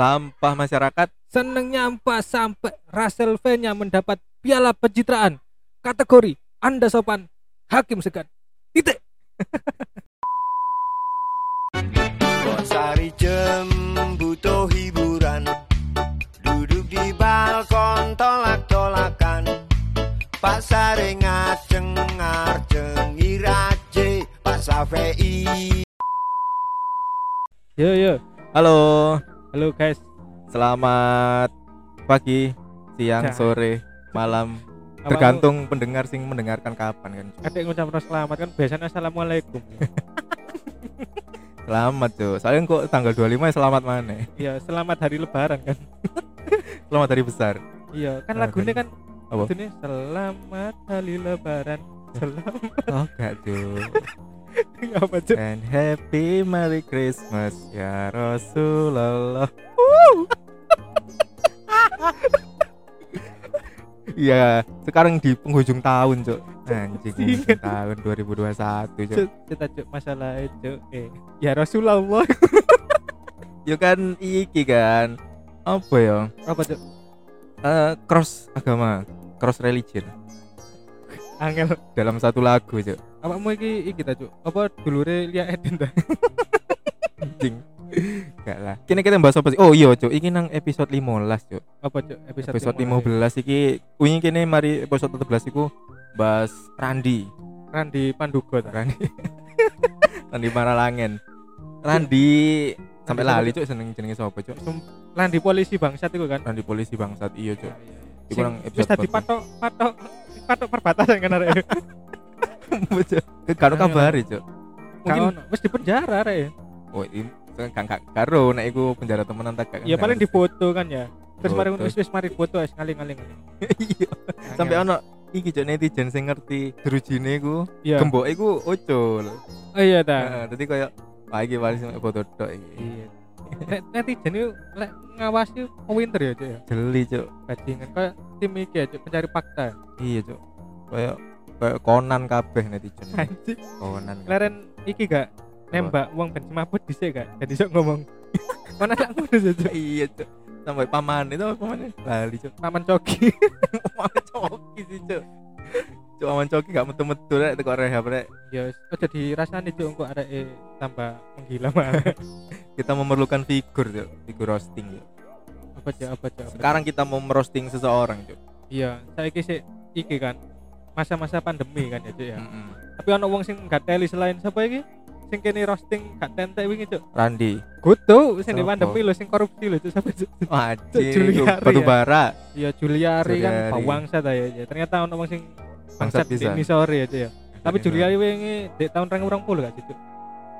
sampah masyarakat. Seneng nyampah sampai Russell V-nya mendapat piala pencitraan. Kategori Anda sopan hakim segan. Titik. Sari jem butuh hiburan. Duduk di balkon tolak-tolakan. Pak Sare ngajeng ngarjeng iraje Pak Safei yo yo. Halo halo guys. Selamat pagi siang Ya. sore malam. Tergantung pendengar sing mendengarkan kapan kan. Kadek ngucap selamat kan? Biasanya assalamualaikum. Selamat tuh soalnya kok tanggal 25 ya selamat mana? Iya selamat hari lebaran kan? Selamat hari besar. Iya kan Selamat lagunya hari- kan Apa? selamat hari lebaran. Selamat. Oh gak tuh apa tuh and happy merry christmas ya rasulullah Iya, sekarang di penghujung tahun, Cuk. Anjing, penghujung tahun 2021, Cuk. Cuk, kita cuk masalah itu eh ya Rasulullah Ya kan iki kan. Apa ya? apa tuh Eh, cross agama, cross religion angel dalam satu lagu, Cuk. Apa mau iki iki ta cuk apa dulure Lia Eden ta Anjing. Gak lah. Kini kita bahas apa sih? Oh iya, Cuk. Iki nang episode 15, Cuk. apa cuk episode, Episode 15. 15 iki wingi kene mari episode 14 iku bahas Randi. Randi Pandugo ta Randi. Randi Maralangen. Randi sampai lali cuk seneng jenenge sapa cuk? Randi polisi bangsat itu kan Randi polisi bangsat iya cuk. Iku Sing nang wis episode tadi patok patok patok perbatasan kan arek. Karo Ayo. kabari cuk. mungkin wis di penjara arek oh ini kan gak karo nek iku penjara temenan tak gak. ya paling difoto kan ya terus mari wis wis mari foto wis ngaling-ngaling Iya. Sampai ono iki cuk netizen sing ngerti jerujine iku iya gembok iku ucul. oh iya ta dadi koyo wah iki wali sing foto tok iki. iya Nek netizen itu lek ngawasi winter ya cuk ya Jeli cuk. bajingan kayak tim iki ya cuk pencari fakta Iya cuk. Koyo koyo konan kabeh netizen. anjing Konan. Leren iki gak nembak uang bensin mabut dhisik gak jadi sok ngomong mana tak ngono cuk iya cuk. Sampai paman itu apa pamannya? Lali cuk. paman coki Paman coki sih cuk. Cuk paman coki gak metu-metu rek teko rehab rek. ya wis aja dirasani cuk engko arek tambah menggila malah Kita memerlukan figur cuk, figur roasting cuk. apa cuk apa Cuk? Sekarang kita mau merosting seseorang cuk. iya saiki sik iki kan masa-masa pandemi kan ya cuk ya Mm-mm. tapi ono wong sing gak teli selain siapa iki sing kene roasting gak tentek wingi cuk Randi. kudu sing di pandemi lho sing korupsi lho cuk sampe cuk Wajib. Juliari Batu ya? bara. iya Juliari kan bawangsa ta ya ya. ternyata ono wong sing Bangsat di bisa. ini sore ya cuk ya tapi Juliari wingi di tahun 2020 gak cuk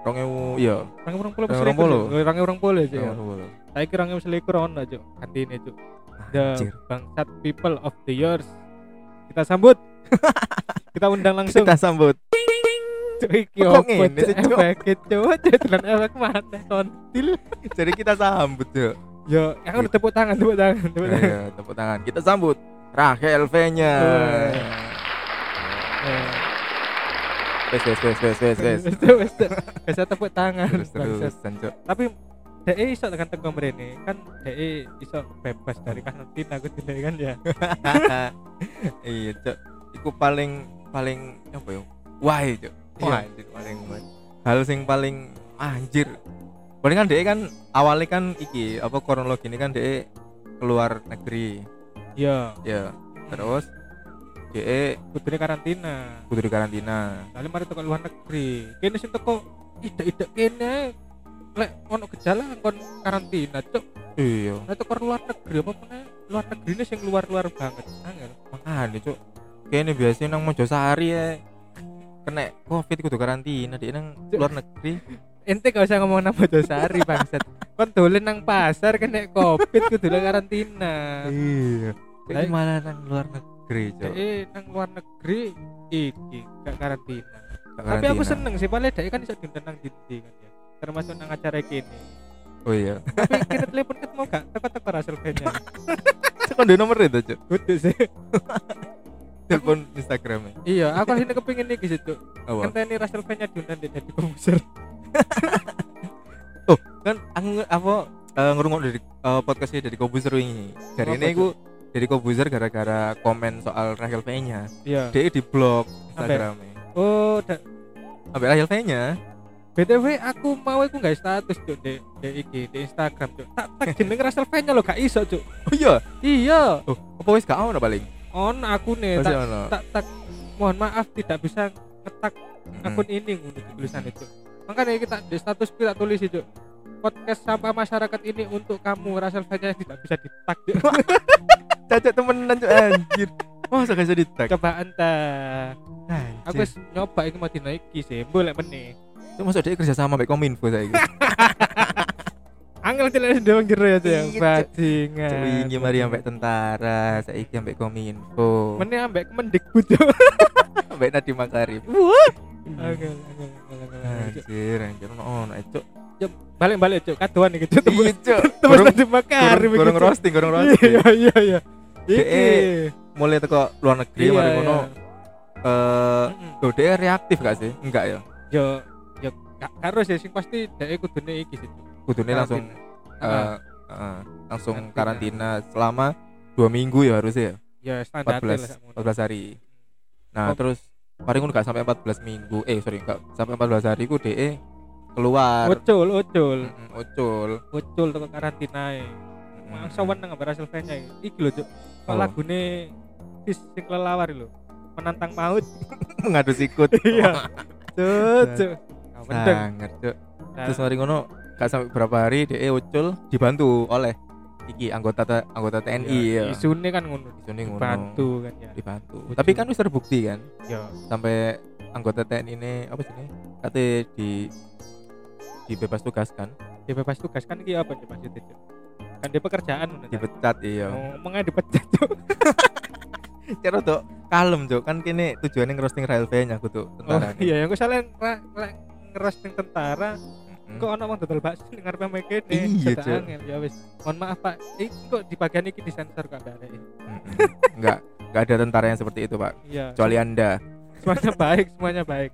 Rong ewu iya. Rang urang puluh Rang pas urang puluh? Rang urang puluh aja ya. Saya kira rang selikur ono cuk. Kantine cuk. The Anjir. Bangsat People of the Years. Kita sambut. Kita undang langsung. Kita sambut. Kok ngene sih, efek efek mata kontil. Jadi kita sambut cuk. Yo, aku udah tepuk tangan, tepuk tangan, tepuk tangan. Ayo, tepuk tangan. Kita sambut Rahel V-nya. Eh, Wes wes wes wes wes wes. Wes tepuk tangan. Terus terus. Tapi DE iso tekan teko mrene kan DE iso bebas dari karantina aku tidak kan ya. iya cok iku paling paling apa ya wah cok Iya. wah anjir, paling wah. hal sing paling anjir paling kan dia kan awalnya kan iki apa kronologi ini kan dia keluar negeri Iya, ya terus dia kudune karantina. di karantina Lalu mari teko luar negeri. Kene sing teko ide-ide kene lek ono gejala kon karantina, cuk. iya Lah teko luar negeri apa meneh? Luar negeri ini sing luar-luar banget. Angel. makanya cok kayaknya biasanya nang Mojosari ya kena covid kudu karantina dia nang luar negeri Ente gak usah ngomong nama Josari bangsat. Kon dolen nang pasar kena covid kudu lah karantina. iya Ini malah nang luar negeri cok Eh nang luar negeri iki gak karantina. Gak Tapi aku seneng sih, paling dhek kan iso diundang nang dindi kan ya. Termasuk nang acara kene. oh iya Tapi kira telepon ketemu gak teko-teko hasil nya. Cek di nomor itu cok Kudu sih. telepon Instagramnya Iya, aku ini kepingin nih gitu. apa Kan ini Russell V-nya diundang di jadi komposer. kan aku apa eh ngrungok dari eh, podcastnya dari Kobuzer ini. Apa, ini aku dari Kobuzer gara-gara komen soal Rahel V-nya. Iya. Dia di blog Instagramnya. Oh, da- Ambil V-nya. BTW aku mau aku nggak status cuk di di iki di Instagram cuk. Tak tag jeneng Russell Fan-nya lo gak iso cuk. Oh iya. Iya. Oh, apa wis gak ono paling? On aku nih tak ono. tak tak mohon maaf tidak bisa ngetak akun ini di tulisan itu. Makanya kita di status kita tulis itu podcast sampah masyarakat ini untuk kamu Russell Fan-nya tidak bisa di tag Cuk. cacat temenan Cuk, anjir. Masa gak bisa di tag? coba entah aku Anjir. nyoba iki mau dinaiki sih boleh meneh Itu masuk dia kerja sama mbak Kominfo saya gitu. angel tidak doang jero ya tuh ya Iya, Cuk. bajingan Cuk, ini mari ambek tentara, saiki ambek Kominfo. meneh ambek kemendikbud Cuk. Ambek Nadiem Makarim. angel angel angel angel, angel Cuk. Anjir, anjir ono ono eh, Cuk. balik balik cuk kaduan iki cuk Iya, Cuk. Gorong- tadi makarim gorong iki, Cuk. roasting, gorong roasting. iya iya iya iki DE Mulai teko luar negeri Iya, mari iya. ngono. Eh, dia reaktif gak sih? Enggak ya. yo yo gak harus ya sing pasti dhek kudune iki sih Cuk. Kudune langsung eh, eh, langsung Karantina. karantina selama dua minggu ya harusnya ya. ya standar lah 14 sakmono. 14 hari. Nah, Oh. terus paling ngono gak sampai 14 minggu. Eh, sorry, enggak sampai 14 hari ku DE keluar. ucul ucul Mm-mm, Ucul. ucul teko karantina e. Mangsa weneng ambek Russell Fan-nya iki. Iki lho, Cuk. Kok lagune Fis sing kelelawar lho. Menantang maut. ngadu sikut. Iya. Cuk, cuk. Nah. Sangat, Cuk. Nah, Terus mari ngono gak sampai berapa hari DE ucul dibantu oleh iki anggota anggota TNI iya, ya. Isune kan ngono. Isune ngono. Bantu kan ya. Dibantu. Ucul. Tapi kan wis terbukti kan Ya. sampai anggota TNI ini apa sih ini? Katanya di dibebas tugaskan, Dia bebas tugas kan iki apa Cuk maksudnya? Kan dia pekerjaan. Cuk. dipecat iya. Ngomongnya dipecat, Cuk. Cara tuh kalem Cuk. kan kini tujuannya ngerosting Rail V-nya aku tuh Oh, tentara. iya, yang gue salah ngerosting tentara Hmm. kok ono wong dodol bakso ning ngarepe mek kene. Iya. Angel, Ya wis. Mohon maaf, Pak. Iki kok di bagian iki disensor kok Mbak. Enggak, enggak ada tentara yang seperti itu, Pak. Iya. Kecuali Anda. Semuanya baik, semuanya baik.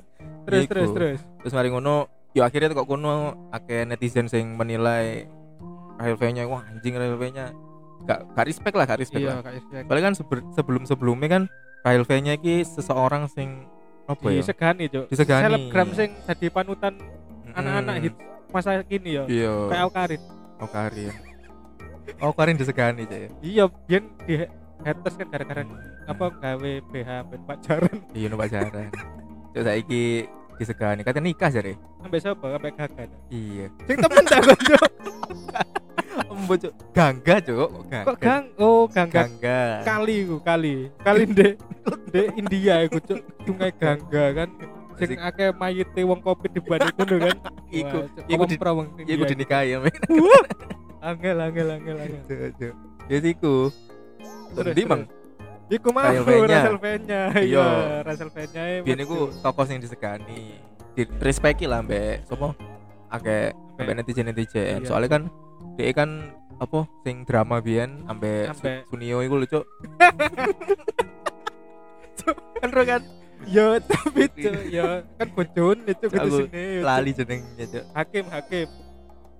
Terus Iku. terus terus. Terus mari ngono, yo akhirnya kok kono akeh netizen sing menilai Rahel V-nya wah anjing Rahel V-nya gak, gak respect lah, gak respect Iya, lah. Isyak. Soalnya kan sebelum sebelumnya kan Rahel V-nya iki seseorang sing apa ya? Disegani, Cuk. Disegani. Selebgram sing jadi panutan. Anak-anak hit masa kini ya. Iya. Kayak Aukarin. Oh Karin. Oh Karin disegani aja ya. Iya, biyen di haters kan gara-gara apa gawe BH ben pacaran Iya no pacaran. Cuk saiki disegani katanya nikah jare. sampai siapa sampai gagal Iya. sing temen dah kan Cuk? Embo cuk. Gangga cuk. kok gang oh gangga Gangga. kali ku kali kali ndek ndek India iku cuk sungai gangga kan sing akeh mayite wong covid di balik ngono kan Iku iku di wong iku India. dinikahi ya. angel angel angel angel. Ya iku. Terus, Di mang. Iku mah Fan-nya. Iya. Iya, Russell Fan-nya. Biyen iku tokoh sing disegani. Di respecti lah mbek sapa? Akeh ambek netizen-netizen. Iya. Soalnya kan dia kan apa sing drama biyen ambek Ambek- Su- Sunio iku lho cuk. kan kan Ya, tapi Cuk, ya kan bojone Cuk gitu Aku sini. lali jenengnya cuk. Hakim, hakim.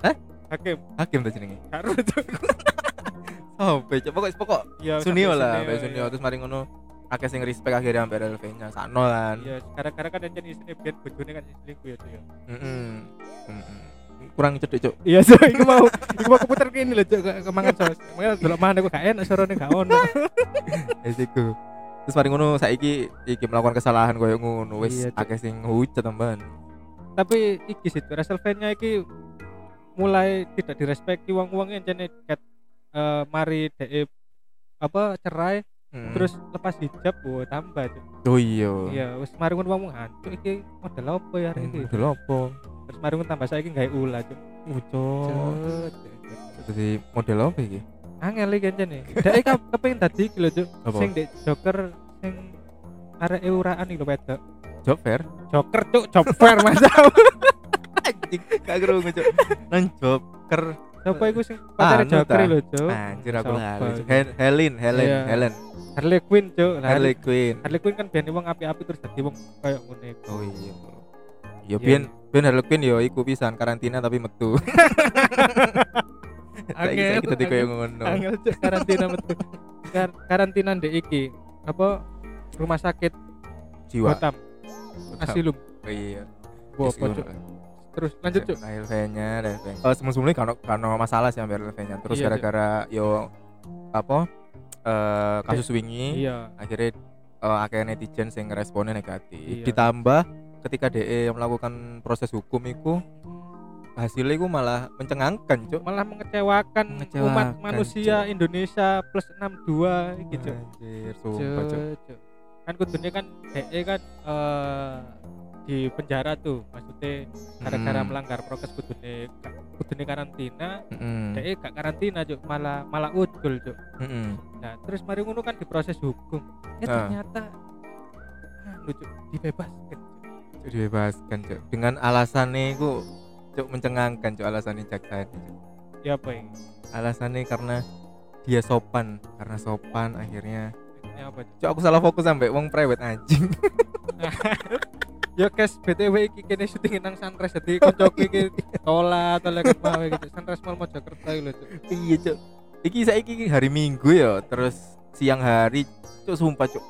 Hah? Hakim. Hakim tuh jenenge. Karo Cuk. Sampai cuk pokok pokok Ya, Sunio sampai lah, Sunio, ya. Sunio terus mari ngono akeh sing respect akhirnya ambek Relve-nya sakno kan. Ya, gara-gara kan yang jenis ini biar bojone kan selingkuh ya, Cuk. ya. Kurang cedek cuk. Iya, so iku mau iku mau keputar kene lho, Cuk, ke- kemangan sos. Makanya delok mana kok gak enak sorone gak ono. Wis iku. Terus mari ngono saiki iki melakukan kesalahan koyo ngono wis Iya, akeh sing hujat tambahan. Tapi iki sih fan-nya iki mulai tidak direspekti wong-wong yang jane ket eh, mari DE apa cerai Hmm. terus lepas hijab oh tambah Cuk. oh iya. Iya, wis mari ngono wong hancur iki model apa ya hari? Hmm, Dulu apa? Terus mari ngono tambah saiki gawe ulah. Ucok. Cuk, Cuk, Cuk. Jadi model apa iki? Angel iki jane. Dek kepengin dadi iki lho, Cuk. Sing dek Joker sing arek euraan iki lho wedok. Fair. Joker, Cuk, job fair masa. Anjing, gak krungu cuk. Nang job ker. Siapa iku sing pacare Joker lho, Cuk? Anjir aku lali. Helen, Helen, Iya. Helen. Harley Quinn, Cuk. Lah, Harley Quinn. Harley Quinn kan biyen wong api-api terus dadi wong ngono iku. Oh iya. Ya Iya. biyen biyen Harley Quinn yo iku pisan karantina tapi metu. Angel kita tiga yang ngono. angel cuk karantina metu Kar karantina ndek iki apa rumah sakit Jiwa. Gotham Asilum Oh iya. Wah, apa, Cuk? terus lanjut cuk LV-nya, LV. Oh, sebelum-sebelumnya kan kan masalah sih ambil LV-nya. Terus Iya, gara-gara yo apa eh kasus wingi iya akhirnya eh, akhirnya netizen sing responnya negatif. Iya. Ditambah ketika DE melakukan proses hukum itu hasilnya itu malah mencengangkan, Cuk. malah mengecewakan, Mengecewakan, umat manusia Cuk. Indonesia plus 62 iki cuk Anjir, sumpah, Cuk. Cuk, kan kudunya kan DE kan eh, di penjara tuh maksudnya gara-gara Mm. melanggar prokes kudune kudune karantina Mm-mm. DE gak karantina cuk malah malah udul cuk Mm-mm. nah terus mari ngono kan diproses hukum eh Ah. ternyata anu cuk dibebaskan dibebaskan, Cuk. Dengan alasannya itu Cuk mencengangkan, Cuk, alasannya ini, Cuk. ya apa ini? Alasannya karena dia sopan karena sopan akhirnya. Ini apa cuk? Aku salah fokus sampai wong private anjing. Ya guys btw iki kene syuting nang sunrise jadi koncoku iki tola tola ket mau gitu sunrise mall Mojokerto iki lho cuk. Iya cok iki saiki hari minggu ya terus siang hari cok sumpah cok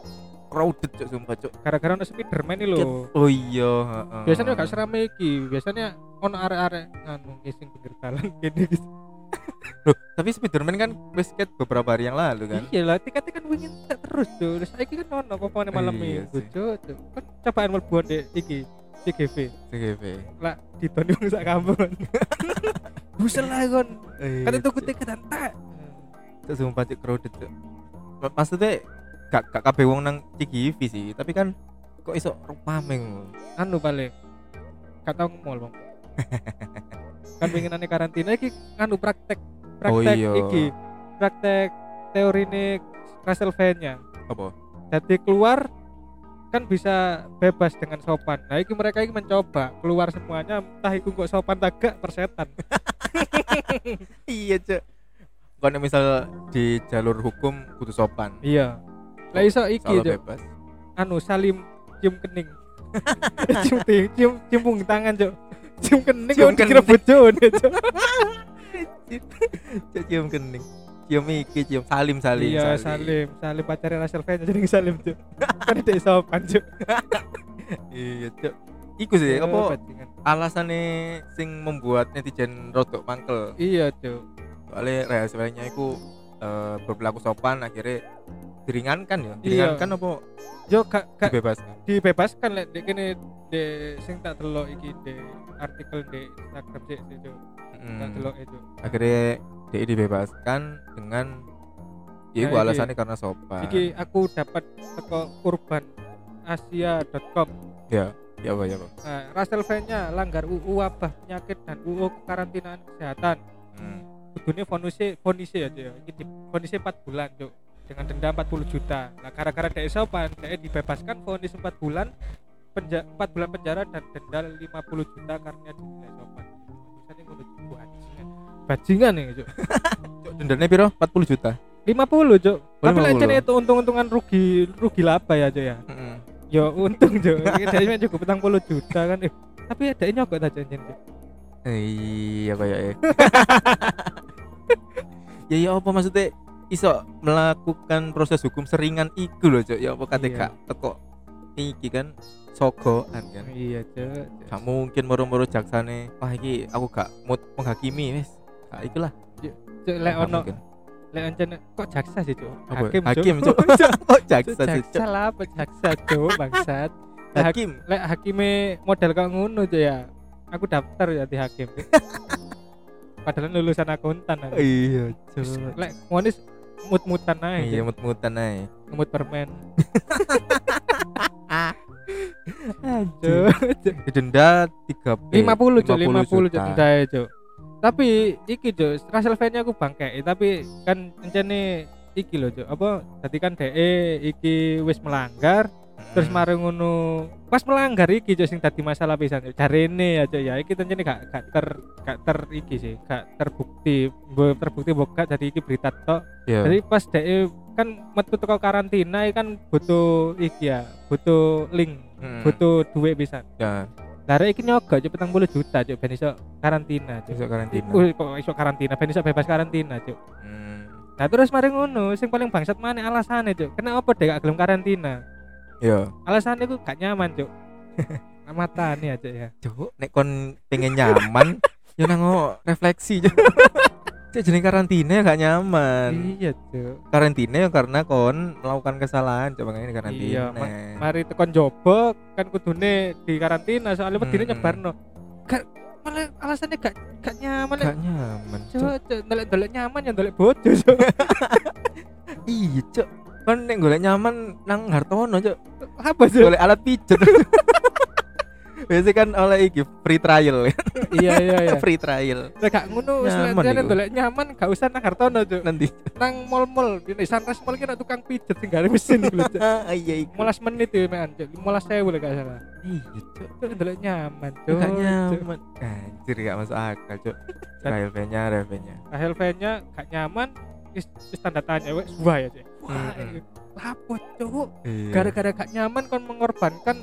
crowded cok sumpah cok gara-gara ono Spiderman iki lho. Oh iya heeh. biasanya gak serame iki. Biasanya ono arek-arek anu ngising pinggir dalan gini gitu Loh, tapi Spiderman kan wis beberapa hari yang lalu kan? Iya lah tiketnya kan wingin tak terus tuh terus iki kan ono apa malam Iya minggu cuk. Kan cobaan mlebu ndek iki CGV CGV lah ditoni wong sak kampung. Busel lah kon. Iya, tuku Cuk. tiket entek Cuk, sumpah cok crowded cok Ma- maksudnya gak gak kabeh wong nang CGV sih tapi kan kok iso ngono anu paling gak tau ngemol bang. Kan pengen ane karantina iki anu praktek praktek iya. iki. Praktek teori ini Castlevania. Apa? Jadi keluar kan bisa bebas dengan sopan. Nah iki mereka ini mencoba keluar semuanya entah itu kok sopan tak gak persetan iya cok kalau misal di jalur hukum kudu sopan? Iya lah iso iki bebas. Anu salim cium kening. Cium ting cium cium punggung tangan cok cium kening Cium cium kira bojone cok cium kening. Cium iki cium salim salim iya salim. salim pacarnya Russell Fans jadi salim cok kan tidak sopan cok iya cok iku sih Cuk, apa bajingan. alasannya sing membuat netizen rodok mangkel? Iya cok soalnya rahasianya iku eh, berperilaku sopan akhirnya diringankan ya Iya. diringankan apa yo gak gak dibebaskan dibebaskan lek dek kene de sing tak delok iki de artikel de Instagram sih cok Mm. tak delok itu akhirnya dia dibebaskan dengan ya Nah, alasannya karena sopan iki aku dapat teko urban asia.com ya ya apa ya apa Nah, Castlevania langgar UU wabah penyakit dan UU karantinaan kesehatan. Hmm. Kudune fonise fonise ya, ya. Di fonise 4 bulan, Cuk. Dengan denda 40 juta. Nah, gara-gara dia sopan, dia dibebaskan vonis 4 bulan penja 4 bulan penjara dan denda 50 juta karena dinilai sopan. Tulisannya ngono bajingan. Bajingan ya, Cuk. Cuk, dendanya piro 40 juta 50, Cuk. Tapi lek 50. jane itu untung-untungan rugi rugi laba ya, Cuk ya. Heeh. Ya untung, Cuk. Dia cukup petang puluh juta kan. Eh, tapi ada nyokok ta janjian, Cuk. Iya kayak ya. ya ya apa maksudnya iso melakukan proses hukum seringan iku loh cok ya apa kate Iya. gak teko iki kan sogoan kan Iya, Cuk. gak mungkin moro-moro jaksane wah iki aku gak mood menghakimi wes gak ikulah Cuk, lek Gak ono lek ancen kok jaksa sih? Apa? Hakim, hakim cok kok jaksa sih jaksa cok lah apa jaksa, Cuk, bangsat. Lek hak- hakim Lek hakime model kok ngono, Cuk ya. Aku daftar ya di hakim. Padahal lulusan akuntan aku. iya cok Lek ngonis mut-mutan ae. iya mut-mutan aja ngemut permen. Cuk, denda tiga eh, 50 Cuk, 50 Cuk juta. dendae, Cuk. Tapi iki Cuk, Castlevania aku bangke, tapi kan encene iki lho Cuk. Apa dadi kan DE iki wis melanggar terus Mm. mari ngono pas melanggar iki Cuk sing dadi masalah pisan Cuk. jarene ya Cuk ya iki tencene gak gak ter gak ter iki sih gak terbukti Mbok terbukti mbok gak jadi iki berita tok Iya. jadi pas DE kan metu teko karantina kan butuh iki ya butuh link Mm. butuh duit pisan ya Lah rek iki nyogok cuk 40 juta cuk ben iso karantina cuk. Besok karantina. Iku kok iso karantina ben iso bebas karantina cuk. Hmm. Nah terus mari ngono, sing paling bangsat mana alasannya cuk? Kenapa dek gak gelem karantina? Yo, Alasannya ku gak nyaman cuk. Mata nih aja ya. cuk, nek kon pengen nyaman, yo nango refleksi. Cuk. Cuk jeneng karantina gak nyaman. Iya cuk. Karantina yo karena kon melakukan kesalahan, coba makanya karantina. Iya, ma- mari tekon jobo kan kudune di karantina soalnya medine Hmm. nyebarno. Gak malah alasannya gak gak nyaman gak nyaman. Cuk. Cuk, ndelek-ndelek nyaman ya ndelek bojo cuk. Iya, cuk. Kon nek golek nyaman nang Hartono, cuk. Apa cuk? Golek alat pijet. Biasanya kan oleh iki free trial ya. iya iya iya. free trial Lah gak ngono wis Nyaman lek iku. ndelek nyaman gak usah nang Hartono cuk. nanti. Nang mall-mall di Sunrise Mall ki ana tukang pijet tinggal mesin iku cuk. Iya iku. 15 menit ya mean cuk. 15.000 lek gak salah. Iya, cuk. Ndelek nyaman cuk. Gak nyaman. Anjir gak masuk akal, cuk. Dan- RLV-nya, RLV-nya. Rahel V-nya gak nyaman wis tanda tanya wes wah ya cuk. Lapo cuk. Iya. Gara-gara gak nyaman kon mengorbankan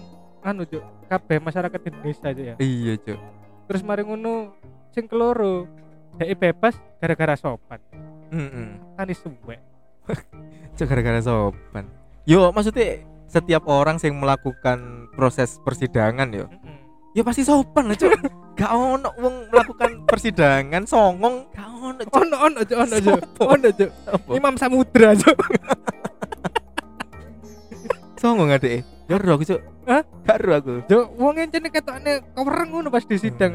anu cuk kabeh masyarakat Indonesia cuk ya. Iya, cuk. Terus mari ngono sing keloro dhek bebas gara-gara sopan. Heeh. Tani suwe. Cuk gara-gara sopan. Yo, maksudnya setiap orang yang melakukan proses persidangan yo, ya pasti sopan lah, cuk. Gak ono wong melakukan persidangan songong, gak ono, cuk. Ono ono cuk ono cuk. Sopo? Ono cuk. Apa? Imam Samudra cuk. Songong adek. Gak ero aku, cuk. Hah? Gak ero aku. Cuk wong encene ketokne kewereng ngono pas di sidang.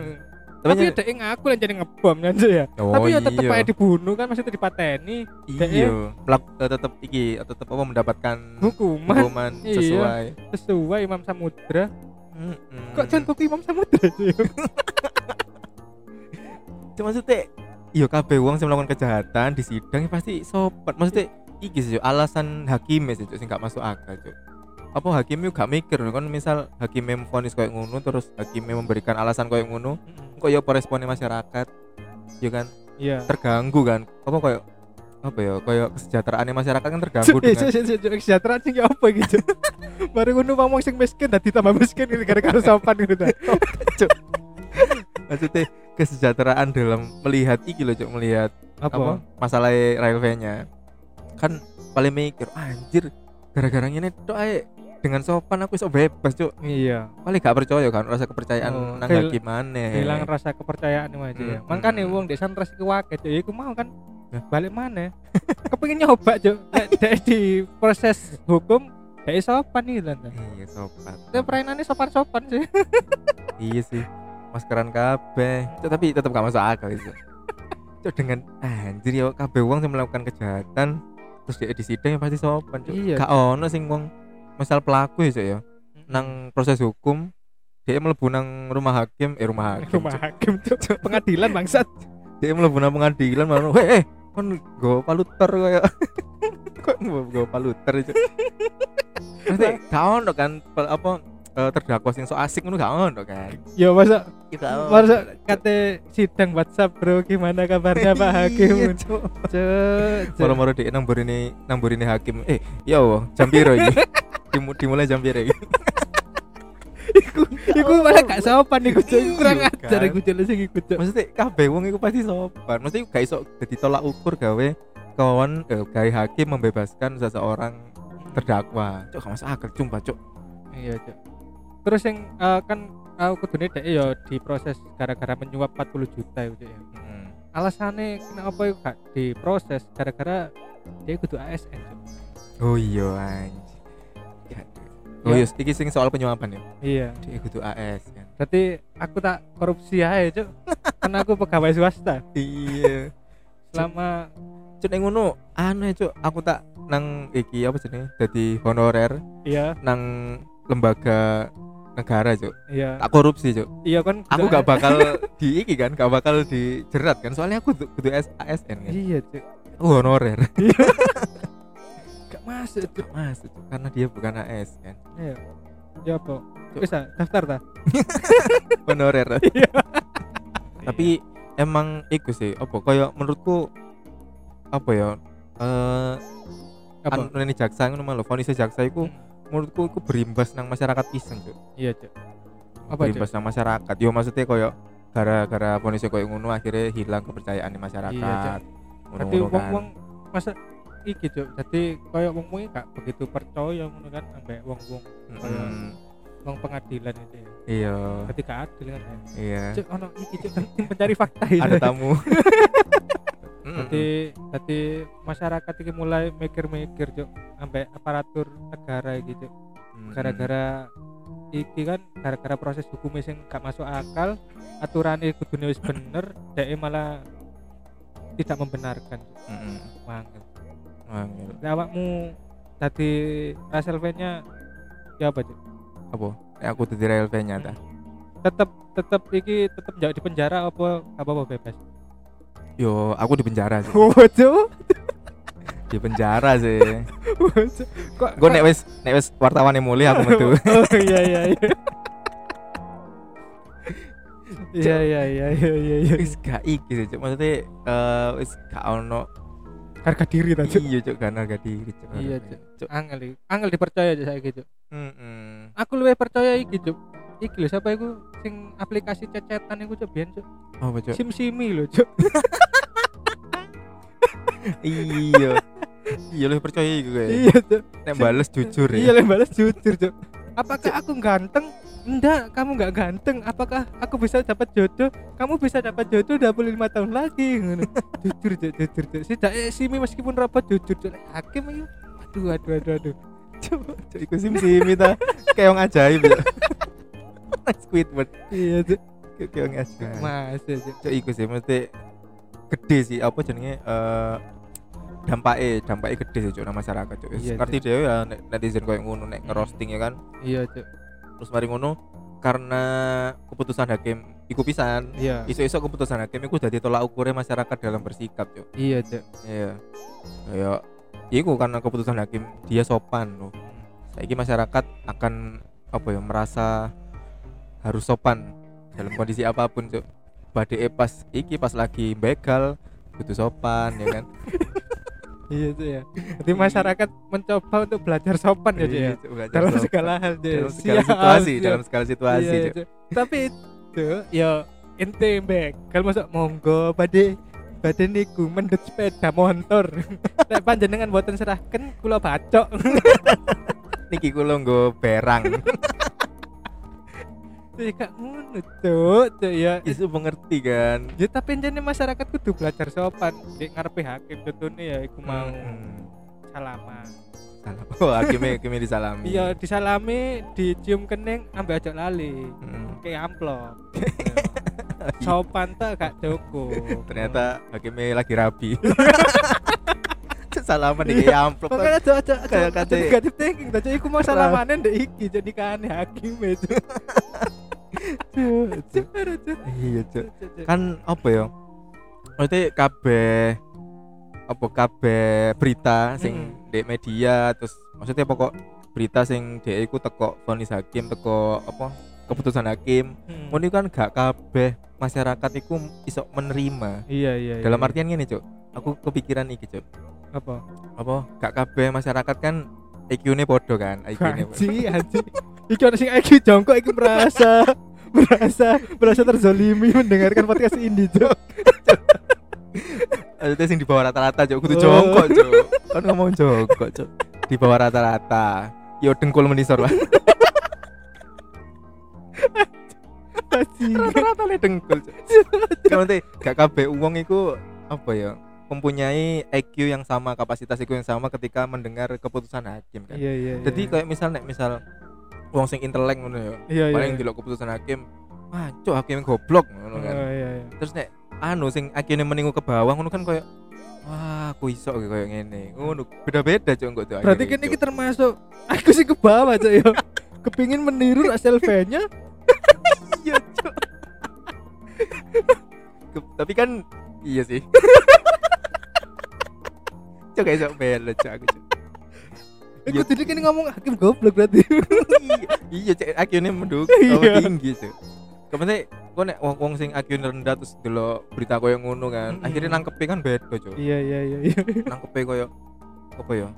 Tapi ya dhek ngaku lan jadi ngebom kan ya. Oh, Tapi ya tetep iya. aja dibunuh kan maksudnya dipateni iya, melak tetap iki tetap apa mendapatkan hukuman hukuman Iya. sesuai. sesuai Imam Samudra. Mm-mm. Kok contoh Imam Samudra Cuk? Cuma maksudnya iya kabeh wong sing melakukan kejahatan di sidang ya pasti sopan. Maksudnya iki sih alasan hakim sih Cuk, sing gak masuk akal Cuk. Apa hakim gak mikir kan misal hakim memfonis koyo ngono terus hakim memberikan alasan koyo ngono kok ya apa responnya masyarakat ya kan Iya. terganggu kan apa koyo apa ya koyo kesejahteraan masyarakat kan terganggu dengan kesejahteraan ya apa gitu. Baru ngono ngomong sing miskin dadi tambah miskin ini gara-gara sopan gitu ta. maksudnya kesejahteraan dalam melihat iki loh Cuk, melihat apa, Apa? masalah railway-nya kan paling mikir anjir gara-gara ini tok ae dengan sopan aku iso bebas cuk Iya. paling gak percaya kan rasa kepercayaan Oh, nang gimana Hilang rasa kepercayaan aja ya. Mm, Makanya mm. wong dek santras iku wae Cuk. Ya iku mau kan Hah? balik mana? Kepengin nyoba. Dek dek di proses hukum dek sopan nih lan. iya sopan Tapi perainannya sopan-sopan sih. iya sih maskeran kabeh tapi tetap gak masuk akal itu Cuk, dengan anjir ya kabeh wong yang melakukan kejahatan terus dia di sidang ya pasti sopan Cuk. Iya, gak ono sing wong misal pelaku ya Cuk, ya nang proses hukum dia mlebu nang rumah hakim eh rumah hakim rumah Cuk. hakim Cuk. Pengadilan bangsat. dia mlebu nang pengadilan heh eh kon go paluter kaya kok go paluter itu Nanti gak ono kan apa eh, terdakwa sing so asik ngono gak ono kan Ya masa kita masa kate sidang WhatsApp bro gimana kabarnya Pak Hakim? Iya, Cuk. Cuk. cuk. moro-moro di nambur ini nambur ini hakim eh yo jam piro iki Dimu- dimulai jam piro iki Iku iku malah gak sopan iku Cuk. Kurang Iya, ajar kan? iku Cuk sing iku Cuk. maksudnya kabeh wong iku pasti sopan maksudnya gak iso dadi tolak ukur gawe kawan eh, gawe hakim membebaskan seseorang terdakwa cuk gak masuk akal cuma cuk Iya, Cuk. Terus yang eh, kan aku kudune dek ya diproses gara-gara menyuap 40 juta itu Cuk, ya. Hmm. Alasannya kenapa itu gak diproses gara-gara dia kudu ASN Cuk. Oh iya anjir. Oh Ya. iya, iki sing soal penyuapan ya. Iya. Dia kudu AS kan. Berarti aku tak korupsi aja, Cuk. Karena aku pegawai swasta. iya. Selama Cuk ning ngono aneh cuk, aku tak nang iki apa jenenge? Dadi honorer iya, nang lembaga negara cuk. iya. Tak korupsi cuk. Iya kan Aku gak bakal di iki kan, gak bakal dijerat kan. Soalnya aku kudu, ASN kan. Iya, Cuk. Honorer. Masuk, Cuk. Mas, Cuk, karena dia bukan AS kan. Iya. Ya apa? Bisa daftar ta? Honorer. Iya. tapi emang iku sih apa kayak menurutku apa ya eh Apa? anu ini jaksa ngono malah vonis jaksa iku menurutku iku berimbas nang masyarakat pisan cuk Iya, Cuk. Apa, berimbas nang masyarakat yo maksudnya koyo gara-gara polisi koyo ngono akhirnya hilang kepercayaan di masyarakat Iya, Berarti Ngono-ngono kan. wong-wong masa iki cuk. Jadi koyo wong-wong iki gak begitu percaya ngono kan ambek wong-wong wong pengadilan itu. ya. iya Ketika adil kan. ya. iya Cuk ono iki cuk penting pencari fakta ini. ada tamu. Jadi jadi masyarakat iki mulai mikir-mikir cuk ambek aparatur negara. Mm-mm. Gara-gara iki kan gara-gara proses hukum sing gak masuk akal, aturannya kudune wis bener, dhek malah tidak membenarkan. Mm-mm. Mangkel. Wangil. Lah awakmu tadi Castlevania ya apa cuk? apa Nek aku tuh LV nya ta Tetep tetep iki tetep jauh di penjara apa apa apa bebas? yo aku di penjara sih Oh di penjara sih Kok gue nek wis nek wis wartawan yang mulia aku metu Oh iya iya iya. Iya iya iya iya iya iya. wis gak iki sih maksudnya eh wis gak ono Harga diri ta cuk. iya cuk gak harga diri cuk Iya, Cuk. Cuk. Angel. Angel dipercaya aja saya gitu. Mm-mm. Aku luwih percaya iki cuk. Iki lho siapa iku sing aplikasi cecetan iku cuk biyen cuk. apa cuk Sim-simi lho cuk. iya iya lu percaya iku gue Iya cuk. nek bales jujur Iya ya le balas jujur cuk. Apakah aku ganteng? Enggak, kamu nggak ganteng. Apakah aku bisa dapat jodoh? Kamu bisa dapat jodoh 25 tahun lagi. Ngono. jujur cuk, jujur. Si eh, simi meskipun robot jujur. Lek Hakim itu aduh aduh aduh aduh. cuk cuk iku sim sim ta kayak yang ajaib ya Squidward Iya kayak yang ajaib Mas cuk. cuk iku sih mesti gede sih apa jenenge eh dampaknya dampaknya gede sih nang masyarakat cuk Iya, ngerti dhewe ya netizen koyo ngono nek ngerosting ya kan Iya cuk. Terus mari ngono karena keputusan hakim iku pisan. Iya. isu-isu keputusan hakim iku dadi tolak ukurnya masyarakat dalam bersikap cuk. Iya cuk. iya. Kayak iku karena keputusan hakim dia sopan loh. Saiki masyarakat akan apa ya merasa harus sopan dalam kondisi apa pun cuk. Badai pas iki pas lagi begal butuh sopan ya kan Iya cuk ya. Jadi masyarakat mencoba untuk belajar sopan ya ya. Iya, belajar Dalam sopan. segala hal dalam segala Siap, situasi siap. dalam segala situasi Iya. Tapi itu ya ente mbek kalau masuk monggo pada pada niku mendut sepeda motor nek panjenengan buatan serahkan kula bacok niki kula nggo berang Jadi gak ngono cuk cuk ya. Isu mengerti kan? Ya tapi jane masyarakat kudu belajar sopan. Di ngarepe hakim contohnya ya iku mau Hmm. salaman salah oh hakimnya hakimnya disalami. Iya disalami dicium kening ambek aja lali. Hmm. kayak amplop. Sopan tak gak cukup. Ternyata hakimnya lagi rapi salaman di kayak amplop Makanya aja aja aja Kayak aja kate- negatif thinking tadi iku mau salamane ndek iki jadi kan hakim itu. iya cuk. Kan apa ya? Maksudnya kabeh apa kabeh berita sing Hmm. di media terus maksudnya pokok berita sing dia iku teko vonis hakim teko apa? Keputusan hakim. Ngono iku kan gak kabeh masyarakat iku iso menerima. Iya iya. dalam iya. artian gini cuk. Aku kepikiran iki cuk. Apa? apa? Gak kabeh masyarakat kan IQ nya podo kan IQ nya Haji haji. Iki ono sing IQ jongkok iki merasa merasa merasa terzolimi mendengarkan podcast ini Cok. Maksudnya sing di bawah rata-rata cuk kudu Oh. jongkok cuk kan ngomong jongkok cuk di bawah rata-rata. Yo dengkul menisor lah rata-rata le dengkul cuk kan nanti gak kabeh uang iku apa ya mempunyai IQ yang sama kapasitas IQ yang sama ketika mendengar keputusan hakim kan. Iya iya. jadi kayak misal nek misal uang sing intelek ngono ya. Iya iya. paling delok keputusan hakim wah cuk hakim goblok ngono kan. Oh, iya iya. terus nek anu sing akhirnya meninggu ke bawah ngono kan kayak wah aku iso kayak ngene. Ngono beda-beda engko tuh Berarti kan ini termasuk aku sih ke bawah Cok ya. Kepingin meniru Selfie-nya. Iya Ke- tapi kan iya sih. Kayak sok bela cuk aku cuk Iku tadi kan ngomong hakim goblok berarti. iya cuk akhirnya menduk Iya. tinggi cuk Kemudian kok nek wong wong sing akhirnya rendah terus delok berita koyo ngono kan Mm-mm. akhirnya nangkepe kan beda cuk Iya iya iya iya. nangkepe koyo apa ya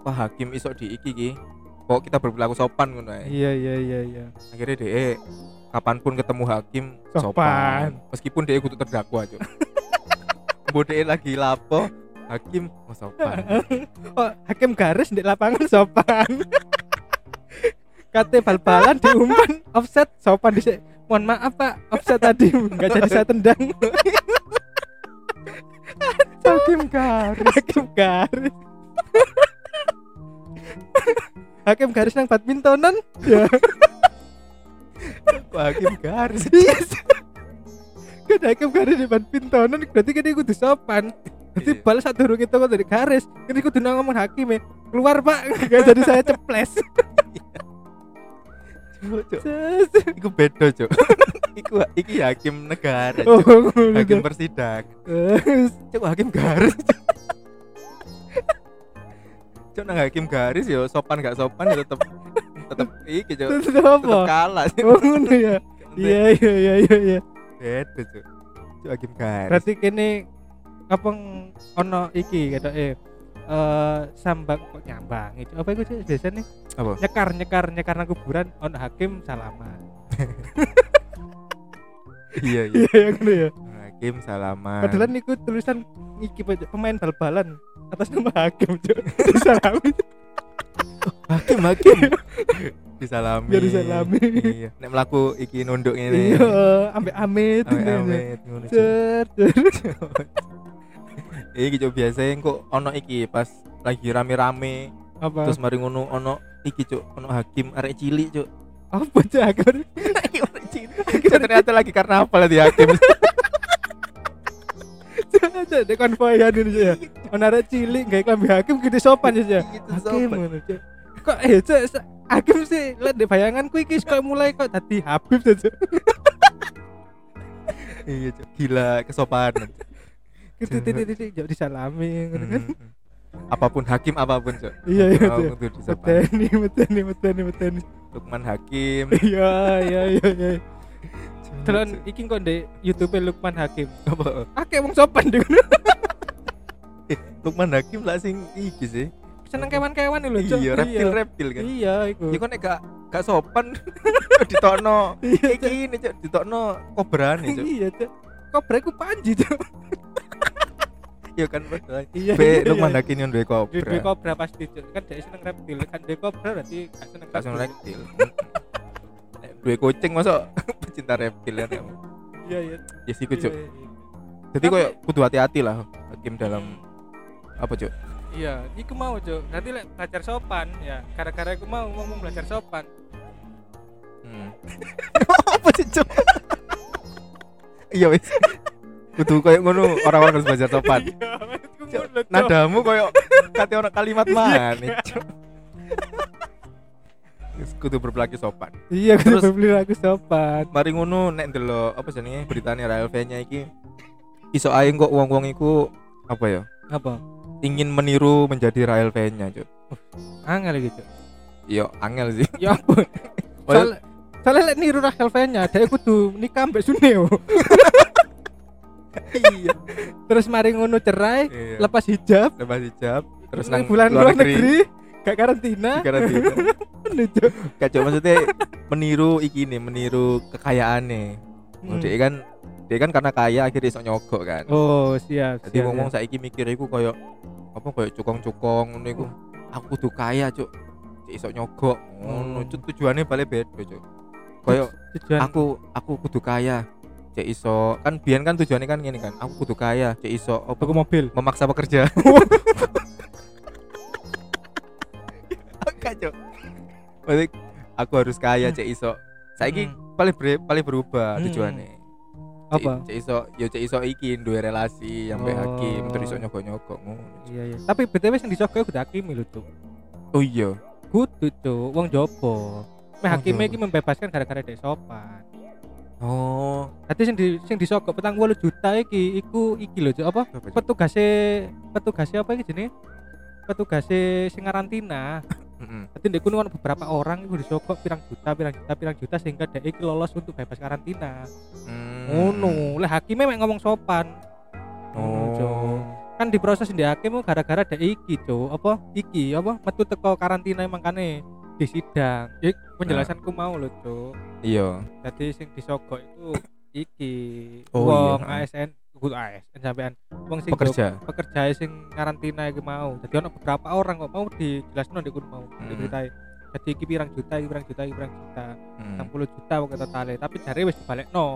wah hakim iso di iki ki kok kita berperilaku sopan ngono ae. Iya iya iya iya. Akhirnya DE kapan pun ketemu hakim Sopan. sopan. Meskipun DE kudu terdakwa, Cuk. Mbok DE lagi lapo, hakim oh sopan. Oh, hakim garis di lapangan sopan. Kate bal-balan diumpan offset sopan di Mohon maaf Pak, offset tadi nggak jadi saya tendang. hakim garis, hakim garis. hakim garis nang badmintonan ya. Kok hakim garis. Yes. Kan hakim garis di badmintonan berarti kan kudu sopan. Jadi Iya. balas satu huruf itu kok dari garis. Ini kudu ngomong hakim ya. Keluar Pak, nggak jadi saya ceples. Ses. Iku beda, Cuk. Iku iki hakim negara, Oh, ngono Hakim. Ses. Cuk hakim garis. Cuk nang hakim garis ya sopan gak sopan ya tetep tetep iki. Terus Tetep kalah sih. Oh ngono ya. Iya iya iya iya iya. Beda, Cuk. Cuk hakim garis. Berarti kene apa ng- ono iki kata eh eh sambang kok nyambang itu apa itu sih biasanya? Apa? nyekar nyekar nyekar nang kuburan ono hakim salaman. Iya, iya. iya ngono ya. Hakim salaman. padahal niku tulisan iki pe- pemain bal-balan atas nama hakim cuk. Disalami. Hakim hakim. Disalami. Biar disalami. iya. Nek melaku iki nunduk ini iya ambek amit amit ini. iki cuk biasanya kok ono iki pas lagi rame-rame. Apa? Terus mari ngono ono iki cuk ono hakim arek cilik cuk. Apa cuk? Hakim arek cilik. Ternyata lagi karnaval di hakim. Cuk, di konvoyan ini ya. Ono arek cilik gawe klambi hakim gede sopan Cuk, ya. Gitu, hakim sopan. ngono cuk. Kok eh cuk hakim sih lihat di bayanganku iki kok mulai kok tadi Habib cuk. Iya cuk. Gila kesopanan. Gitu titik titik jauh disalami ngono kan. Hmm. apa pun hakim apa pun cuk. Iya iya meteni meteni meteni meteni. Lukman Hakim. Iya iya iya iya. Cuk. iki kok di YouTube Lukman Hakim. Apa? Akeh wong sopan di ngono Lukman Hakim lah sing iki sih. Seneng kewan-kewan lho cuk. Iya reptil reptil kan. Iya iku. Ya kok nek gak gak sopan ditokno iya iki ini cuk. Ditokno kobrane cuk. iya cuk. Kobra iku panji cuk Ya kan padahal. iya Be Lukman Hakim yang duwe Duwe duwe kobra. kobra pasti kan dia seneng reptil kan duwe kobra berarti gak seneng Gak seneng reptil. duwe kucing masuk pecinta reptil kan. iya iya Ya sih. Iya, iya. Jadi koyo kudu hati-hati lah hakim dalam apa cuk? Iya, iku mau cuk. Nanti lek belajar sopan ya, gara-gara iku mau ngomong belajar sopan. Hmm. apa sih cuk? Iya wis. Kudu koyo ngono orang-orang harus belajar sopan. Iya. Nadamu koyo kate orang kalimat mana cuk. Wis kudu berperilaku sopan. Iya, Terus- terus beli aku sopan. mari ngono nek ndelok apa jenenge beritane Rael V-nya iki iso ae kok wong-wong iku apa ya Apa? ingin meniru menjadi Rael V-nya cuk Angel gitu. yo angel sih Ya ampun. Soalnya lek niru Rachel Fenya, dia kudu nikah mbak Suneo. iya Terus mari ngono cerai, Iya. lepas hijab, lepas hijab terus nang bulan luar negeri, gak karantina. di karantina. Gak, Cuk, maksudnya meniru iki nih meniru kekayaannya Hmm. dia kan dia kan karena kaya akhirnya iso nyogok kan Oh, siap. jadi siap, ngomong saiki mikir iku koyo apa koyo cukong-cukong ngono iku aku kudu kaya cuk Cik iso nyogok ngono Hmm. Tujuannya balik beda cuk koyo tujuan aku aku kudu kaya cek iso kan biyen kan tujuannya kan gini kan aku kudu kaya cek iso apa tuku mobil. memaksa pekerja kacau Maksudnya, aku harus kaya cek iso saiki Hmm. paling ber, paling berubah Hmm. tujuannya Cek- Apa? cek iso yo cek iso iki duwe relasi yang baik hakim Oh. terus iso nyogok-nyogok ngono Iya, iya. Tapi BTW sing disogok kudu hakim lho, Cuk. oh iya Kudu, Cuk. Wong jopo. Meh jopo. iki membebaskan gara-gara dek sopan. Oh Dadi sing di sing disogok petang juta iki iku iki lho. Apa? apa? Petugase petugase apa iki jenenge? Petugase sing karantina. Mm-mm. Dadi ndek beberapa orang iku disogok pirang juta, pirang juta, pirang juta sehingga dek iki lolos untuk bebas karantina. Hmm. Ngono. Lah hakime mek ngomong sopan. Cuk. oh Kan diproses di hakim gara-gara dek iki, Cuk. Apa? Iki apa? Metu teko karantina makane di sidang. Ya penjelasanku mau lho, Cuk. iya Jadi sing disogok itu iki Oh, wong iya. ASN kudu ASN sampean wong sing pekerja pekerja sing karantina iki mau. Jadi ono beberapa orang kok mau dijelasno di kono mau Hmm. diceritain. Jadi iki pirang juta, iki pirang juta, iki pirang juta. hmm. 60 juta pokoknya totale, tapi jare wis dibalekno.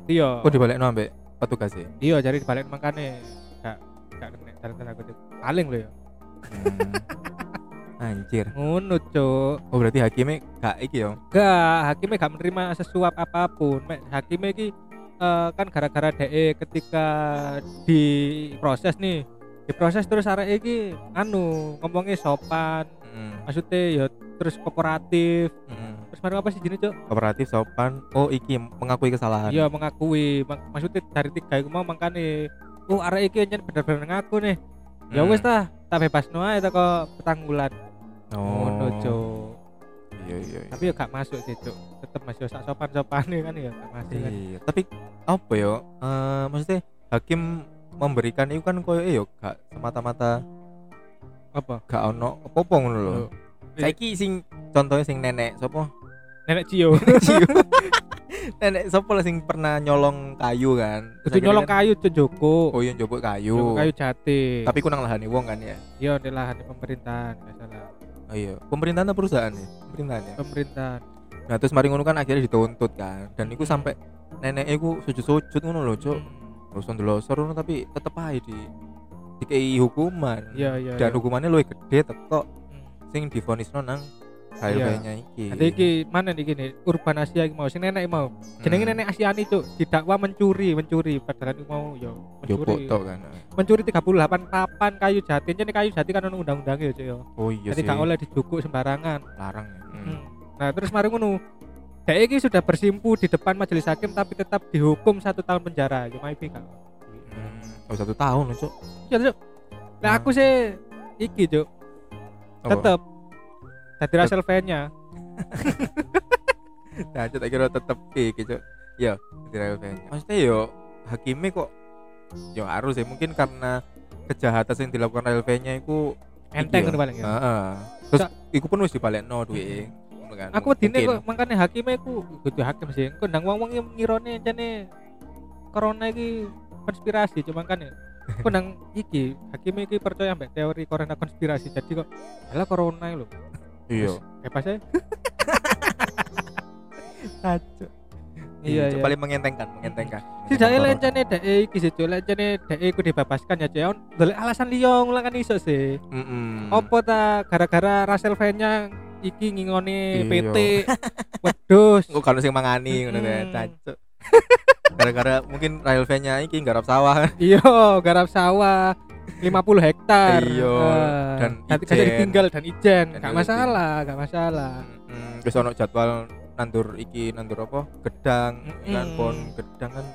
Jadi yo kok dibalik no ambek petugas ya iya jare dibalik makane gak gak kena dalan aku paling lho ya. Hmm. anjir Ngono, Cuk. oh berarti hakimnya gak iki ya Gak, hakimnya gak menerima sesuap apa pun. Mek hakimnya iki eh, kan gara-gara DE ketika diproses nih. Diproses terus arek iki anu ngomongnya sopan, Hmm. maksudnya ya terus kooperatif. Hmm. Terus mari apa sih jenis, Cuk? kooperatif sopan oh iki mengakui kesalahan Iya, mengakui. Mak- maksudnya dari tiga itu mau makane oh arek iki nyen bener-bener ngaku nih. Ya Hmm. wis tah, tak bebas noa itu kok petanggulan. Oh Ngono, Cuk. iya iya iya. Tapi ya gak masuk sih, Cuk. Tetep masih sak sopan-sopan kan ya gak masuk kan. Iya, tapi apa ya? Eh maksudnya hakim memberikan itu kan koyo yo gak semata-mata Apa? gak ono apa-apa ngono lho. Saiki sing contohnya sing nenek sapa? Nenek Cio. Cio. nenek sapa lah sing pernah nyolong kayu kan? Itu nyolong kan- kayu Cuk Joko. Oh iya njobok kayu. Joko kayu jati. Tapi ku nang lahani wong kan ya. iya di lahan pemerintahan nggak salah. Oh iya, pemerintahan atau perusahaan ya? Pemerintahan ya. Pemerintahan. Nah, terus mari ngono kan akhirnya dituntut kan. Dan iku sampai nenek iku sujud-sujud ngono lho, Cuk. Hmm. Terus ndelosor ngono tapi tetep aja di dikei hukuman. Iya iya. dan iya. hukumannya luwih gede teko Hmm. sing divonisno nang Iya. Iki. Ada iki mana nih gini Urban Asia iki mau sing nenek mau jenenge Hmm. nenek Asiani cuk didakwa mencuri mencuri padahal iku mau yo Jopok mencuri tok kan. mencuri 38 papan kayu jati ini kayu jati kan ono undang-undang ya cuk yo Oh iya jadi gak oleh dijukuk sembarangan larang ya. Hmm. Hmm. nah terus mari ngono Dek iki sudah bersimpu di depan majelis hakim tapi tetap dihukum satu tahun penjara. Ya mai gak. Hmm. Oh satu tahun Cuk. Ya, Cuk. Nah, aku sih iki, Cuk. Apa? Tetep jadi Castlevania. Nah, tak kira tetep iki Cuk. Ya, di KLP-nya. Maksudnya yo hakimnya kok yo harus ya mungkin karena kejahatan yang dilakukan KLP-nya iku Enteng ngono paling ya. Heeh. Terus Cak. iku pun wis dibalekno duwe. Kan. Aku Mungkin. kok makane hakime ku kudu hakim sih. Engko ndang wong-wong yang ngirone jane corona iki konspirasi cuma kan ya. Aku nang iki hakime iki percaya mbak teori corona konspirasi. Jadi kok alah corona lho. Iya. Bebas ya. Kacau. Iya, Cuk, iya. paling mengentengkan, mengentengkan. Si lencane dek iki sih, Cuk. lencane dek iku dibebaskan ya, Cuk. Golek alasan liya ngulang kan iso sih. Mm-mm. Apa ta gara-gara Castlevania iki ngingoni Iya. PT wedhus. Kok kalau sing mangani ngono kan, Mm. cancuk. Gara-gara mungkin rail nya iki garap sawah kan. Iya, garap sawah 50 hektar. Iya, Eh, dan nanti ijen. jadi tinggal dan ijen, Dan gak ijen. masalah, gak masalah. Mm, Terus ono jadwal nandur iki nandur apa? Gedang, kan Mm-mm. pon gedang kan.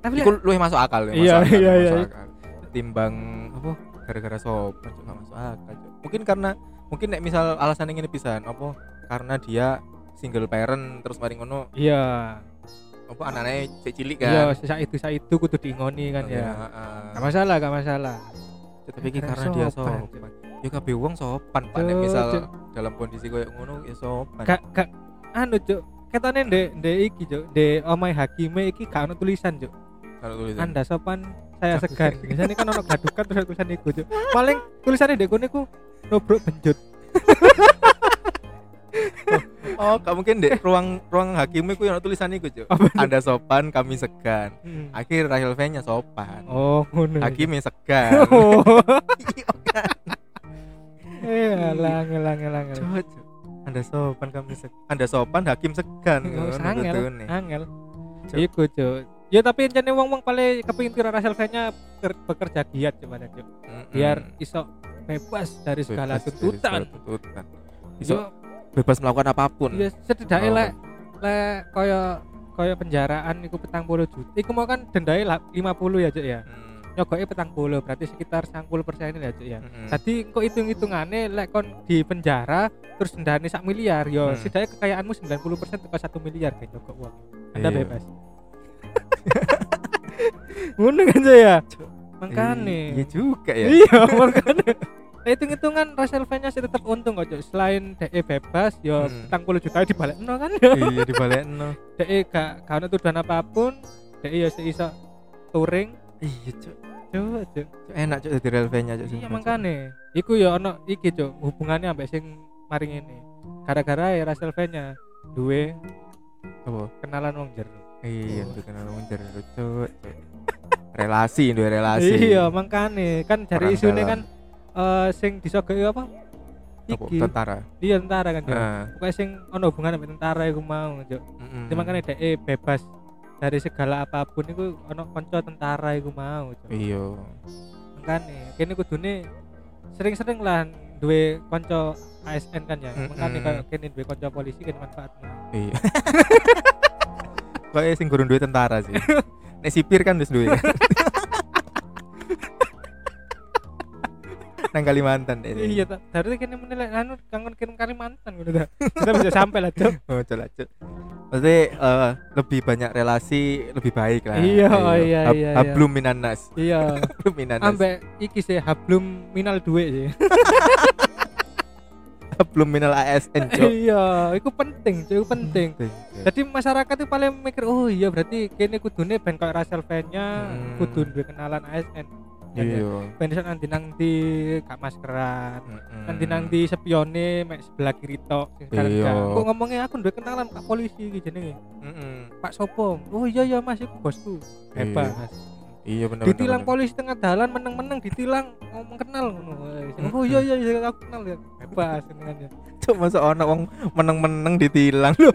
Tapi Iku luwih masuk akal ya, Iya, akal, iya, iya. akal. Timbang apa? Gara-gara sopan juga masuk akal. Mungkin karena mungkin nek misal alasan ini pisan apa? Karena dia single parent terus mari ngono iya, apa anaknya cek cilik iya, kan. sisa itu sisa itu kudu diingoni kan ya. heeh. Gak masalah, gak masalah. tapi iki Karena karena dia sopan, sopan ya kabeh wong sopan pak nek misal cuk. dalam kondisi koyo ngono ya sopan Gak gak anu, Cuk. Ketane ndek ndek iki, Cuk. Ndek omai hakime iki gak ono tulisan, Cuk. kalau tulisan Anda sopan, saya segan. Biasanya kan ono gadukan terus tulisan iku, Cuk. Paling tulisannya ndek kono iku nobrok benjut. oh gak mungkin deh ruang ruang hakimnya ku yang ada tulisan iku cuk anda sopan kami segan Hmm. akhir Rahel V nya sopan Oh, ngono. hakimnya segan Oh. Iya, kan? Eh, alang alang anda sopan kami segan anda sopan hakim segan Oh, Ngono Angel, angel. Iku, Cuk. Ya tapi encene wong-wong paling kepengin tira rasal nya bekerja giat cuman Cuk. Mm-mm. Biar iso bebas dari segala Bebas dari tuntutan. segala tuntutan Iso Yo, bebas melakukan apa pun ya setidaknya Oh. lek lek kaya kaya penjaraan iku petang puluh juta. Iku mau kan dendai lah 50 ya, Cuk ya. Hmm. Nyogoke petang puluh berarti sekitar 90 persen ya, Cuk ya. Mm-mm. Tadi kok hitung-hitungane lek kon di penjara terus dendane sak miliar yo Hmm. setidaknya kekayaanmu 90% tekan 1 miliar kayak nyogok uang. Anda Iya. bebas. Ngono kan. Cuk. Makane. iya juga ya Iya, makane. hitung-hitungan Raselvanya sih tetap untung kok Cuk. selain DE bebas yo Hmm. petang puluh juta dibalik no kan iya dibalekno. DE gak gak ono tuduhan apa pun DE yo iso touring. Iya cuk. Coba cuk. Cuk, enak cuk jadi relevanya cuk iya makane. Iku yo ono iki cuk hubungannya ambek sing maring ini. Gara-gara ya Raselvanya duwe apa? kenalan wong jero. Iya Oh. tuh kenal wong jero cuk relasi dua relasi. Iya makane. Kan dari isune dalam. kan eh sing disogeki apa? Apa? Iki. Tentara. Iya tentara kan pokoknya sing ono hubungan ambek tentara iku mau Cuk. Mm-mm. Cuma kan bebas dari segala apa pun itu ono konco tentara iku mau Cuk. iya. Makane kene kudune sering-sering lah duwe konco ASN kan ya. Mm-mm. makane kayak kene duwe konco polisi kan manfaatnya iya. Kayak sing gurung duwe tentara sih. Nek sipir kan wis duwe nang Kalimantan deh iya dari kene menilai anu kangen kirim Kalimantan ngono ta. Kita bisa sampai lah cok oh coba cuk. Maksudnya eh, lebih banyak relasi lebih baik lah. Iya, oh iya, Hab- iya, iya. hablum minanas iya. Hablum minanas ambek iki sih hablum minal duwe sih. Hablum minal ASN cuk. Iya itu penting cok itu penting. Jadi masyarakat itu paling mikir oh iya berarti kene kudune ben koyo Russell fan-nya Hmm. kudu duwe kenalan ASN. Iya. Ben iso nanti nanti gak maskeran. Mm-mm. nanti nanti spione mek sebelah kiri tok sing sekarang Iya. kok ngomongnya aku duwe kenalan kak polisi iki jenenge. Mm-mm. Pak Sopo. Oh iya iya Mas iku bosku. Hebat Mas iya bener ditilang bener, polisi tengah jalan meneng-meneng ditilang ngomong kenal ngono. Oh iya iya iya aku kenal ya. Hebat senengannya masa ono wong meneng-meneng ditilang lho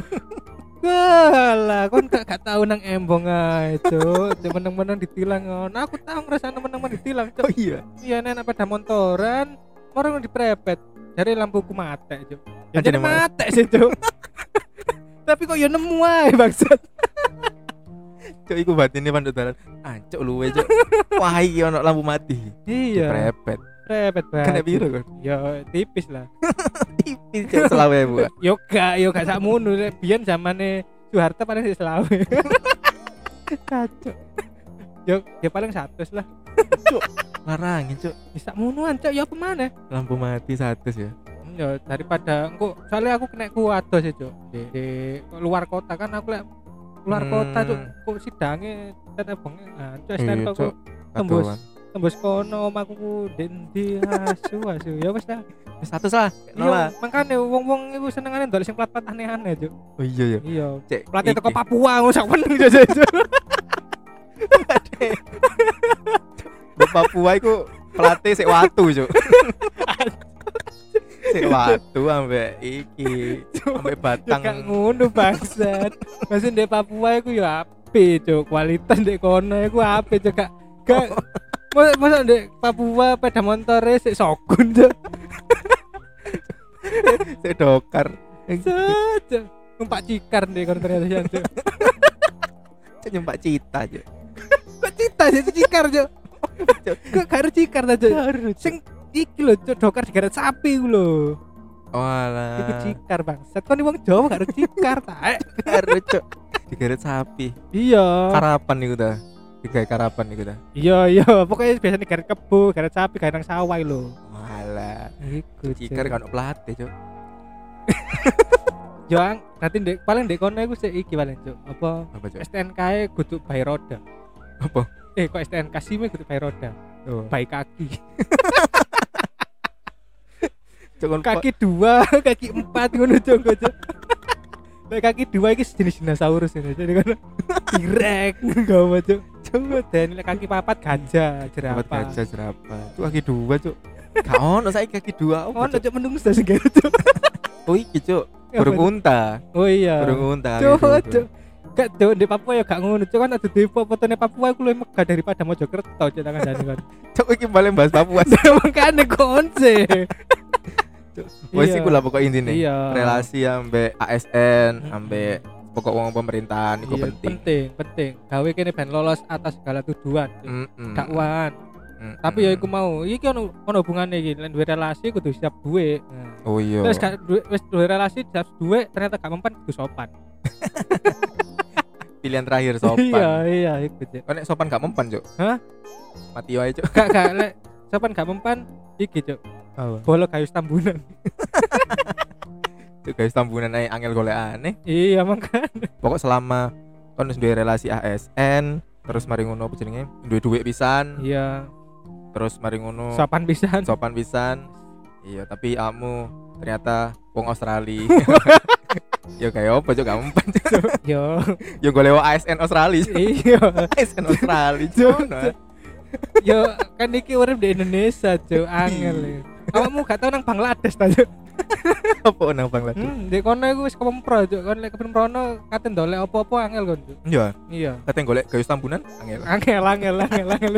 Walah, kon gak, gak tahu nang embong ae, Cuk. Meneng-meneng ditilang ngono. Aku tahu ngrasane meneng-meneng ditilang, oh Cuk. iya Iya, nek pada motoran, orang diprepet. Dari lampuku mate, Cuk. Ya jadi mate. sih, Cuk. Tapi kok ya nemu ae, bangsat. cuk iku batine panduk dalan ancuk luwe cuk wah iki ono lampu mati Iya, prepet prepet banget. kena biru kan Ya tipis lah. tipis cuk selawe bu Yo gak, yo gak sakmono. Biyen zamane Soeharto paling sih selawe. Kacau. Yo, ya paling satu lah. larangin cuk Bisa munuan, Cuk. Ya apa mana? lampu mati satu ya ya daripada engko soalnya aku kena ku ados ya cuk di, di luar kota kan aku lek luar Hmm. kota cuk kok sidange tetep bengi nah cuk iya cuk kok tembus. Tembus kono omahku ku dendi asu asu. Ya wis dah. Wis satu lah nolak iya makane wong-wong iku senengane ndol sing plat-plat aneh-aneh cuk. Oh iya ya iya. Cek platnya teko. Papua ngono sak meneng cuk. Cuk Papua iku pelatih sik watu cuk. Sik watu ambek iki ambek batang. Gak ngono bangsat. Masih di Papua iku ya ape cuk. Kualitas di kono iku ape cuk. Gak gak Masa, masa di Papua peda motornya sik sokun cuk? Sik dokar. Cuk numpak cikar deh kono ternyata cuk. Cek nyempak cita cuk. Kok cita sih cikar cuk? Kok harus cikar ta cuk? Sing iki lho cuk dokar digeret sapi ku lho. Walah. iku cikar bangsat. Kon wong Jawa gak harus cikar ta Karo cuk. Digeret sapi. iya. Karapan iku ta. Digawe karapan iku ta. iya iya pokoknya biasanya geret kebo geret sapi geret nang sawah lho Walah. iku Cikar kan pelatih cuk. Joang, nanti dek paling dek kono iku sik iki paling cuk. Apa Apa cuk? STNK e kudu bay roda. Apa? Eh kok STNK SIM e kudu bay roda. Oh. Bay kaki. Cuk kon Kaki dua, kaki empat ngono cuk cuk. Bay kaki dua iki sejenis dinosaurus ini. Jadi kan direk gawa cuk. Coba dan kaki papat dapat jerapah. gajah jerapah. Cuk kaki dua cuk. Gak ono saiki kaki dua. Oh, Apa, Cuk? cuk menungso sing gitu cuk. Oh iki cuk. Burung unta. Oh iya. Burung unta. Cuk, cuk. Gak cuk di Papua ya gak ngono cuk kan ada di fotone Papua aku lebih megah daripada Mojokerto cuk tangan jane kan. Cuk iki balik bahas Papua. Makanya konse. Wes Iya. iku lah pokok intine. Iya. Relasi ambek ASN, ambek pokok wong pemerintahan iku Iya, penting. penting, penting. Gawe kene ben lolos atas segala tuduhan. Mm-mm. Dakwaan. Mm-mm. Tapi ya iku mau, iki ono ono hubungane iki, nek duwe relasi kudu siap duwe. Nah. Oh iya. Terus gak duwe wis duwe relasi siap duwe ternyata gak mempan kudu sopan. pilihan terakhir sopan. Iya, iya iku nek sopan gak mempan, Cuk? Hah? Mati wae, Cuk. Gak gak lek sopan gak mempan iki cuk. Apa? Bolo kayu tambunan. Cuk guys tambunan ae angel golek aneh. iya makanya. Pokok selama kon wis relasi ASN terus mari ngono apa jenenge duwe duit pisan Iya, terus mari ngono sopan pisan. sopan pisan iya tapi kamu ternyata wong Australia ya kayak apa juga kamu Yo. ya gue lewat ASN Australia Iya. ASN Australia Cuk. Yo kan iki urip di Indonesia, Cuk. Angel. ya. Kamu gak tau nang Bangladesh ta, Cuk? apa nang Bangladesh Hmm, di kono iku wis kepempro, Cuk. Kon lek kepemprono katen dolek apa-apa angel kon, Cuk. iya Iya. katanya golek gayus tambunan angel Angel, angel, angel, angel.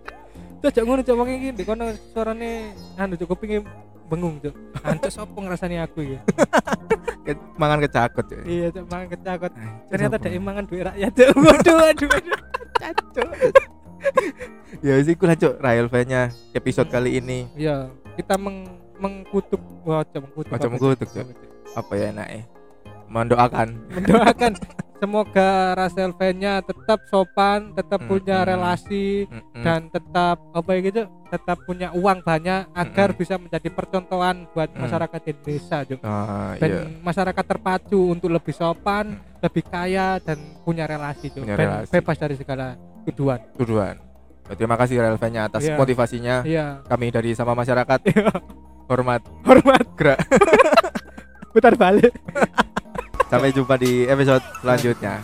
Cuk, Cuk ngono Cuk wong iki di kono suarane anu Cuk kupinge bengung, Cuk. Ancuk sopo ngrasani aku? Ke- mangan kecakot Cuk. Iya, Cuk, mangan kecakot. Ternyata ada mangan duit rakyat, Cuk. Waduh, waduh, waduh. Cacuk. ya sih kulah cok Rael nya episode kali ini Iya, kita meng mengkutuk Cuk, mengkutuk. Macam apa, mengkutuk? Cuk. apa ya enak eh mendoakan mendoakan semoga Rasel nya tetap sopan, tetap punya Mm-mm. relasi Mm-mm. dan tetap apa ya gitu, tetap punya uang banyak agar Mm-mm. bisa menjadi percontohan buat Mm. masyarakat Indonesia juga. Ah, Dan iya. masyarakat terpacu untuk lebih sopan, lebih kaya dan punya relasi juga. Punya relasi. bebas dari segala tuduhan. tuduhan terima kasih Rael nya atas Iya. motivasinya Iya. kami dari sama masyarakat Iya. Hormat Hormat. Gerak. Putar balik. sampai jumpa di episode selanjutnya